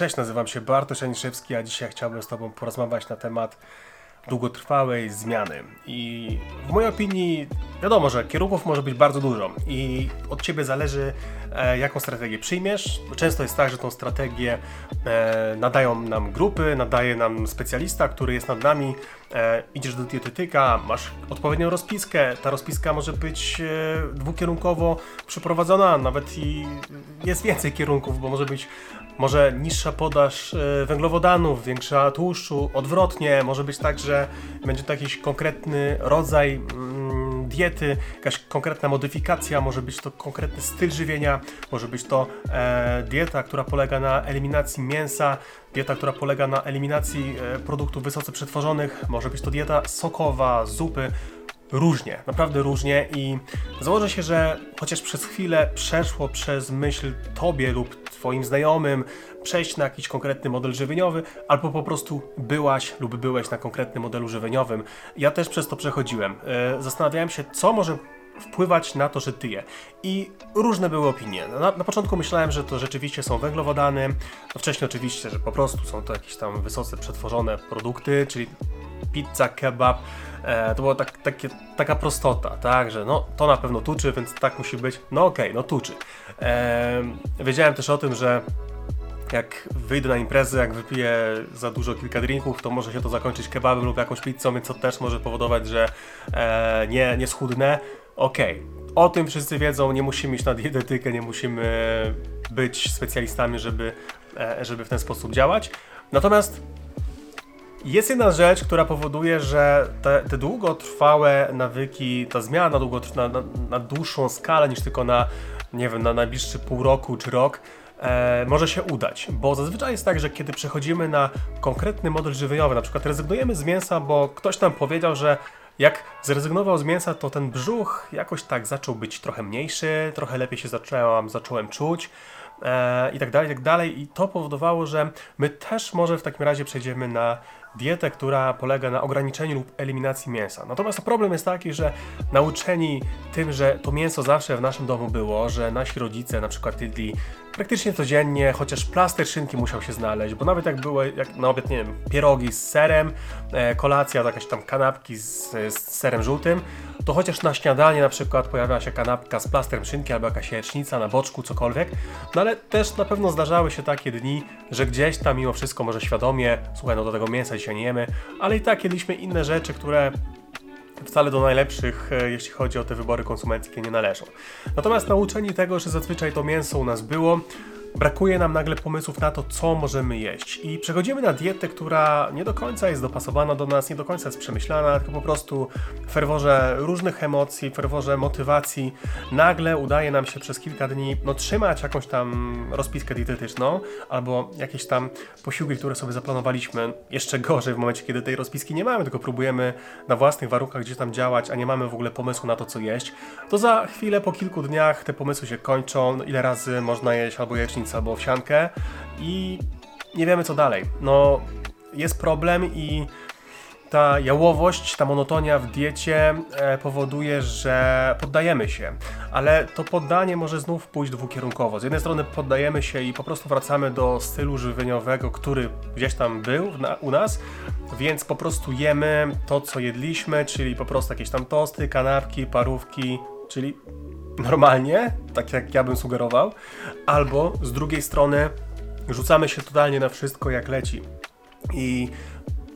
Cześć, nazywam się Bartosz Aniszewski, a dzisiaj chciałbym z Tobą porozmawiać na temat długotrwałej zmiany. I w mojej opinii wiadomo, że kierunków może być bardzo dużo i od Ciebie zależy, e, jaką strategię przyjmiesz. Często jest tak, że tą strategię e, nadają nam grupy, nadaje nam specjalista, który jest nad nami. E, idziesz do dietetyka, masz odpowiednią rozpiskę. Ta rozpiska może być dwukierunkowo przeprowadzona, nawet i jest więcej kierunków, bo może być może niższa podaż węglowodanów, większa tłuszczu, odwrotnie, może być tak, że będzie to jakiś konkretny rodzaj mm, diety, jakaś konkretna modyfikacja, może być to konkretny styl żywienia, może być to e, dieta, która polega na eliminacji mięsa, dieta, która polega na eliminacji e, produktów wysoce przetworzonych, może być to dieta sokowa, zupy, różnie, naprawdę różnie i założę się, że chociaż przez chwilę przeszło przez myśl tobie lub twoim znajomym przejść na jakiś konkretny model żywieniowy, albo po prostu byłaś lub byłeś na konkretnym modelu żywieniowym. Ja też przez to przechodziłem. E, zastanawiałem się, co może wpływać na to, że tyję. I różne były opinie. Na, na, początku myślałem, że to rzeczywiście są węglowodany, no wcześniej oczywiście, że po prostu są to jakieś tam wysoce przetworzone produkty, czyli pizza, kebab, e, to była tak, taka prostota, tak, że no to na pewno tuczy, więc tak musi być, no okej, okay, no tuczy. Wiedziałem też o tym, że jak wyjdę na imprezę, jak wypiję za dużo kilka drinków, to może się to zakończyć kebabem lub jakąś pizzą, więc to też może powodować, że e, nie, nie schudnę. Okej, okay. o tym wszyscy wiedzą, nie musimy iść na dietetykę, nie musimy być specjalistami, żeby, e, żeby w ten sposób działać. Natomiast jest jedna rzecz, która powoduje, że te, te długotrwałe nawyki, ta zmiana na, na, na dłuższą skalę niż tylko na, nie wiem, na najbliższy pół roku czy rok, e, może się udać, bo zazwyczaj jest tak, że kiedy przechodzimy na konkretny model żywieniowy, na przykład rezygnujemy z mięsa, bo ktoś nam powiedział, że jak zrezygnował z mięsa, to ten brzuch jakoś tak zaczął być trochę mniejszy, trochę lepiej się zacząłem, zacząłem czuć e, i tak dalej, i tak dalej. I to powodowało, że my też może w takim razie przejdziemy na dietę, która polega na ograniczeniu lub eliminacji mięsa. Natomiast problem jest taki, że nauczeni tym, że to mięso zawsze w naszym domu było, że nasi rodzice na przykład jedli praktycznie codziennie, chociaż plaster szynki musiał się znaleźć, bo nawet jak były jak na obiad, nie wiem, pierogi z serem, e, kolacja, jakieś tam kanapki z, z serem żółtym, to chociaż na śniadanie na przykład pojawiała się kanapka z plastrem szynki albo jakaś jajecznica na boczku, cokolwiek, no ale też na pewno zdarzały się takie dni, że gdzieś tam mimo wszystko może świadomie, słuchaj, no do tego mięsa dzisiaj nie jemy, ale i tak jedliśmy inne rzeczy, które wcale do najlepszych, e, jeśli chodzi o te wybory konsumenckie, nie należą. Natomiast nauczeni tego, że zazwyczaj to mięso u nas było, brakuje nam nagle pomysłów na to, co możemy jeść. I przechodzimy na dietę, która nie do końca jest dopasowana do nas, nie do końca jest przemyślana, tylko po prostu w ferworze różnych emocji, w ferworze motywacji, nagle udaje nam się przez kilka dni no, trzymać jakąś tam rozpiskę dietetyczną albo jakieś tam posiłki, które sobie zaplanowaliśmy. Jeszcze gorzej w momencie, kiedy tej rozpiski nie mamy, tylko próbujemy na własnych warunkach gdzieś tam działać, a nie mamy w ogóle pomysłu na to, co jeść, to za chwilę, po kilku dniach te pomysły się kończą, no, ile razy można jeść albo jajecznicę albo owsiankę i nie wiemy co dalej. No, jest problem i ta jałowość, ta monotonia w diecie e, powoduje, że poddajemy się, ale to poddanie może znów pójść dwukierunkowo. Z jednej strony poddajemy się i po prostu wracamy do stylu żywieniowego, który gdzieś tam był u nas, więc po prostu jemy to, co jedliśmy, czyli po prostu jakieś tam tosty, kanapki, parówki, czyli normalnie, tak jak ja bym sugerował, albo z drugiej strony rzucamy się totalnie na wszystko jak leci. I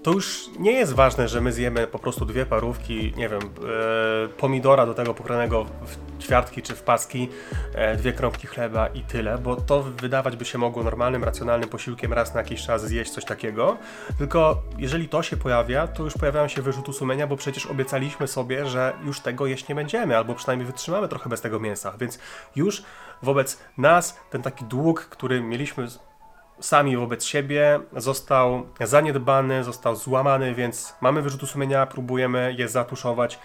to już nie jest ważne, że my zjemy po prostu dwie parówki, nie wiem, e, pomidora do tego pokranego w ćwiartki czy w paski, e, dwie kromki chleba i tyle, bo to wydawać by się mogło normalnym, racjonalnym posiłkiem raz na jakiś czas zjeść coś takiego. Tylko jeżeli to się pojawia, to już pojawiają się wyrzuty sumienia, bo przecież obiecaliśmy sobie, że już tego jeść nie będziemy, albo przynajmniej wytrzymamy trochę bez tego mięsa, więc już wobec nas ten taki dług, który mieliśmy sami wobec siebie został zaniedbany, został złamany, więc mamy wyrzutu sumienia, próbujemy je zatuszować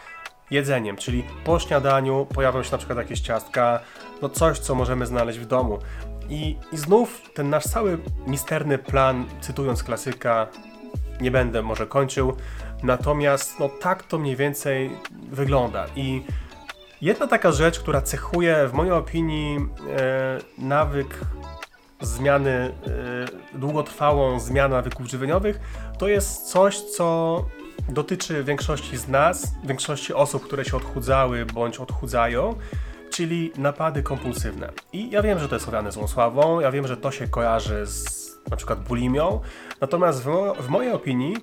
jedzeniem, czyli po śniadaniu pojawią się na przykład jakieś ciastka, no coś, co możemy znaleźć w domu. I, I znów ten nasz cały misterny plan, cytując klasyka, nie będę może kończył, natomiast no tak to mniej więcej wygląda i Jedna taka rzecz, która cechuje w mojej opinii e, nawyk zmiany, yy, długotrwałą zmianę nawyków żywieniowych, to jest coś, co dotyczy większości z nas, większości osób, które się odchudzały bądź odchudzają, czyli napady kompulsywne. I ja wiem, że to jest owiane złą sławą, ja wiem, że to się kojarzy z na przykład bulimią, natomiast w, w mojej opinii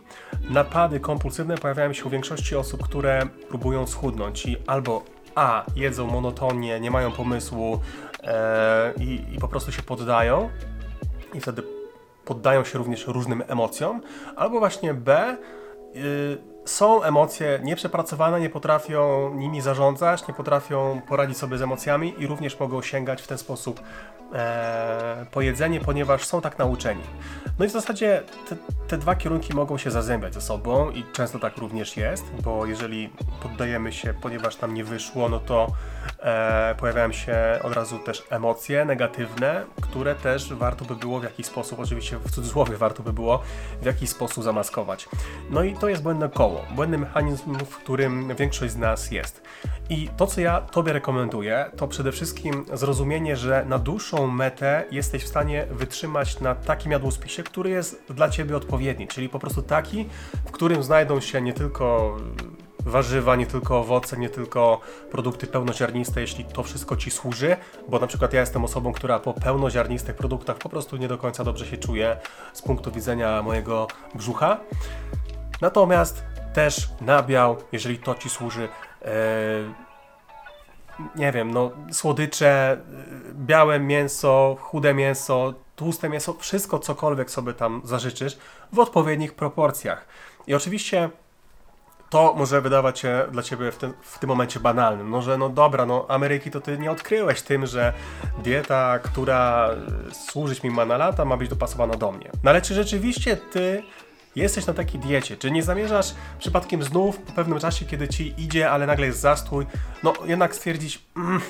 napady kompulsywne pojawiają się u większości osób, które próbują schudnąć i albo a. jedzą monotonnie, nie mają pomysłu e, i, i po prostu się poddają i wtedy poddają się również różnym emocjom, albo właśnie B. Y, są emocje nieprzepracowane, nie potrafią nimi zarządzać, nie potrafią poradzić sobie z emocjami i również mogą sięgać w ten sposób e, po jedzenie, ponieważ są tak nauczeni. No i w zasadzie te, te, dwa kierunki mogą się zazębiać ze sobą i często tak również jest, bo jeżeli poddajemy się, ponieważ nam nie wyszło, no to e, pojawiają się od razu też emocje negatywne, które też warto by było w jakiś sposób, oczywiście w cudzysłowie warto by było w jakiś sposób zamaskować. No i to jest błędne koło, błędny mechanizm, w którym większość z nas jest. I to, co ja Tobie rekomenduję, to przede wszystkim zrozumienie, że na dłuższą metę jesteś w stanie wytrzymać na takim jadłospisie, który jest dla Ciebie odpowiedni, czyli po prostu taki, w którym znajdą się nie tylko warzywa, nie tylko owoce, nie tylko produkty pełnoziarniste, jeśli to wszystko Ci służy, bo na przykład ja jestem osobą, która po pełnoziarnistych produktach po prostu nie do końca dobrze się czuje z punktu widzenia mojego brzucha. Natomiast też nabiał, jeżeli to Ci służy, e, nie wiem, no słodycze, e, białe mięso, chude mięso, tłuste mięso, wszystko cokolwiek sobie tam zażyczysz w odpowiednich proporcjach. I oczywiście to może wydawać się dla ciebie w, ten, w tym momencie banalnym. No, że no dobra, no Ameryki to ty nie odkryłeś tym, że dieta, która służyć mi ma na lata, ma być dopasowana do mnie. No ale czy rzeczywiście ty jesteś na takiej diecie, czy nie zamierzasz przypadkiem znów po pewnym czasie, kiedy ci idzie, ale nagle jest zastój, no jednak stwierdzić, mm,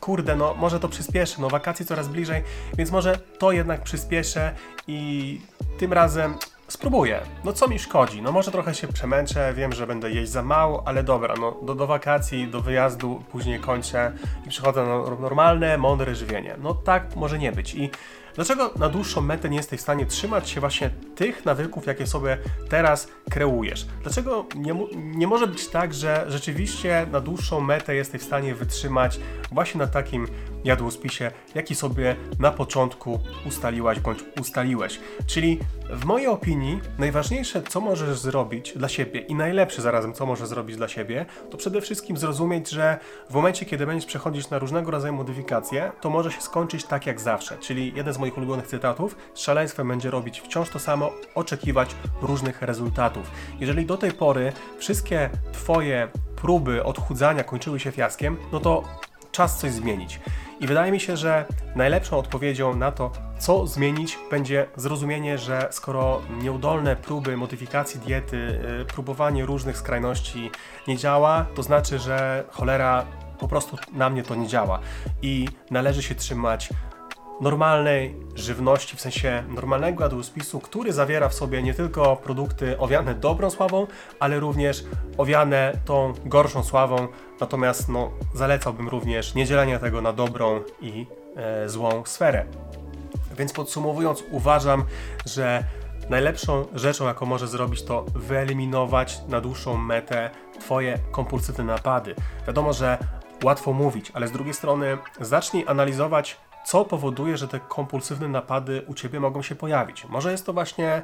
kurde, no może to przyspieszę, no wakacje coraz bliżej, więc może to jednak przyspieszę i tym razem spróbuję. No co mi szkodzi? No może trochę się przemęczę, wiem, że będę jeść za mało, ale dobra, no do, do wakacji, do wyjazdu później kończę i przychodzę na normalne, mądre żywienie. No tak może nie być i Dlaczego na dłuższą metę nie jesteś w stanie trzymać się właśnie tych nawyków, jakie sobie teraz kreujesz? Dlaczego nie, nie może być tak, że rzeczywiście na dłuższą metę jesteś w stanie wytrzymać właśnie na takim jadłospisie, jaki sobie na początku ustaliłaś bądź ustaliłeś? Czyli w mojej opinii najważniejsze, co możesz zrobić dla siebie i najlepsze zarazem, co możesz zrobić dla siebie, to przede wszystkim zrozumieć, że w momencie, kiedy będziesz przechodzić na różnego rodzaju modyfikacje, to może się skończyć tak jak zawsze. Czyli jeden z moich ulubionych cytatów, szaleństwem będzie robić wciąż to samo, oczekiwać różnych rezultatów. Jeżeli do tej pory wszystkie Twoje próby odchudzania kończyły się fiaskiem, no to czas coś zmienić. I wydaje mi się, że najlepszą odpowiedzią na to, co zmienić, będzie zrozumienie, że skoro nieudolne próby modyfikacji diety, y, próbowanie różnych skrajności nie działa, to znaczy, że cholera po prostu na mnie to nie działa. I należy się trzymać normalnej żywności, w sensie normalnego jadłospisu, który zawiera w sobie nie tylko produkty owiane dobrą sławą, ale również owiane tą gorszą sławą. Natomiast no, zalecałbym również nie dzielenie tego na dobrą i e, złą sferę. Więc podsumowując, uważam, że najlepszą rzeczą, jaką możesz zrobić, to wyeliminować na dłuższą metę Twoje kompulsywne napady. Wiadomo, że łatwo mówić, ale z drugiej strony zacznij analizować co powoduje, że te kompulsywne napady u ciebie mogą się pojawić. Może jest to właśnie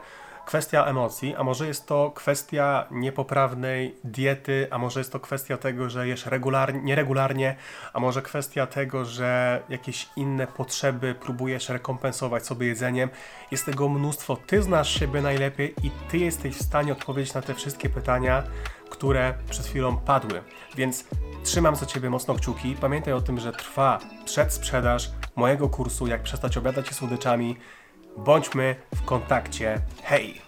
kwestia emocji, a może jest to kwestia niepoprawnej diety, a może jest to kwestia tego, że jesz regularnie, nieregularnie, a może kwestia tego, że jakieś inne potrzeby próbujesz rekompensować sobie jedzeniem. Jest tego mnóstwo. Ty znasz siebie najlepiej i ty jesteś w stanie odpowiedzieć na te wszystkie pytania, które przed chwilą padły. Więc trzymam za ciebie mocno kciuki. Pamiętaj o tym, że trwa przedsprzedaż mojego kursu Jak przestać obiadać się słodyczami. Bądźmy w kontakcie. Hej!